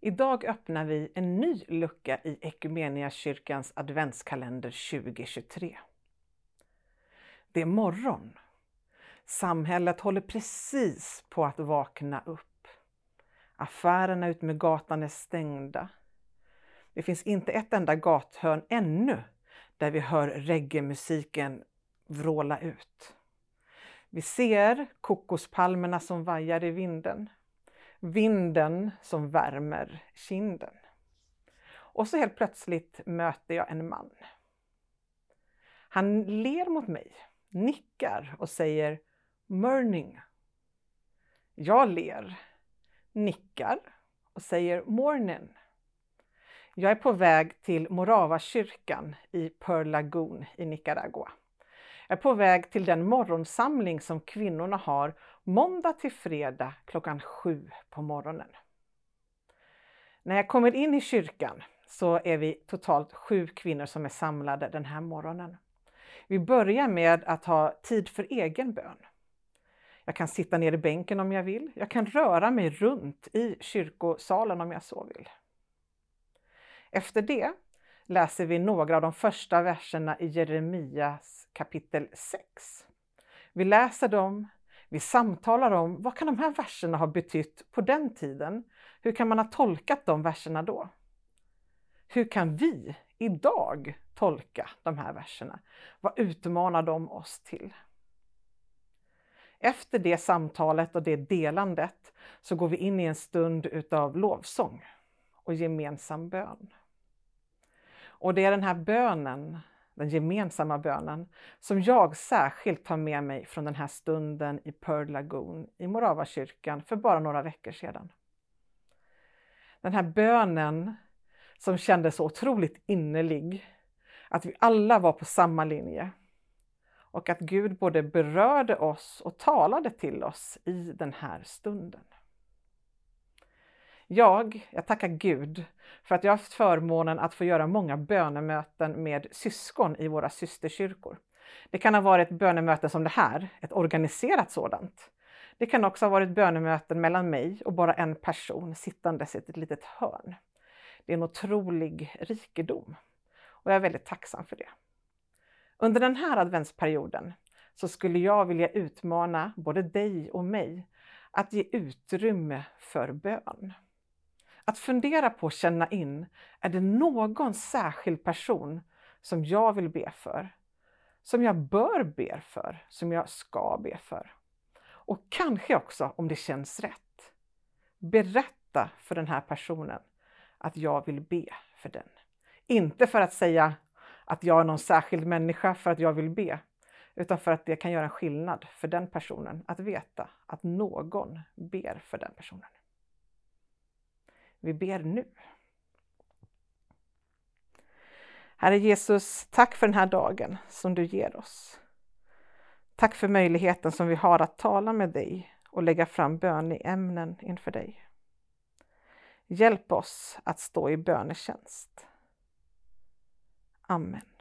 Idag öppnar vi en ny lucka i Equmeniakyrkans adventskalender 2023. Det är morgon. Samhället håller precis på att vakna upp. Affärerna utmed gatan är stängda. Det finns inte ett enda gathörn ännu där vi hör reggae-musiken vråla ut. Vi ser kokospalmerna som vajar i vinden. Vinden som värmer kinden. Och så helt plötsligt möter jag en man. Han ler mot mig, nickar och säger Morning. Jag ler, nickar och säger Morning. Jag är på väg till Morava-kyrkan i Pearl Lagoon i Nicaragua. Jag är på väg till den morgonsamling som kvinnorna har måndag till fredag klockan sju på morgonen. När jag kommer in i kyrkan så är vi totalt sju kvinnor som är samlade den här morgonen. Vi börjar med att ha tid för egen bön. Jag kan sitta ner i bänken om jag vill. Jag kan röra mig runt i kyrkosalen om jag så vill. Efter det läser vi några av de första verserna i Jeremias kapitel 6. Vi läser dem, vi samtalar om vad kan de här verserna ha betytt på den tiden? Hur kan man ha tolkat de verserna då? Hur kan vi idag tolka de här verserna? Vad utmanar de oss till? Efter det samtalet och det delandet så går vi in i en stund utav lovsång och gemensam bön. Och det är den här bönen, den gemensamma bönen, som jag särskilt tar med mig från den här stunden i Pearl Lagoon i Moravakyrkan för bara några veckor sedan. Den här bönen som kändes så otroligt innerlig, att vi alla var på samma linje och att Gud både berörde oss och talade till oss i den här stunden. Jag, jag tackar Gud för att jag haft förmånen att få göra många bönemöten med syskon i våra systerkyrkor. Det kan ha varit bönemöten som det här, ett organiserat sådant. Det kan också ha varit bönemöten mellan mig och bara en person sittandes i ett litet hörn. Det är en otrolig rikedom och jag är väldigt tacksam för det. Under den här adventsperioden så skulle jag vilja utmana både dig och mig att ge utrymme för bön. Att fundera på och känna in, är det någon särskild person som jag vill be för? Som jag bör be för, som jag ska be för? Och kanske också, om det känns rätt, berätta för den här personen att jag vill be för den. Inte för att säga att jag är någon särskild människa för att jag vill be, utan för att det kan göra en skillnad för den personen att veta att någon ber för den personen. Vi ber nu. Herre Jesus, tack för den här dagen som du ger oss. Tack för möjligheten som vi har att tala med dig och lägga fram böneämnen inför dig. Hjälp oss att stå i bönetjänst. Amen.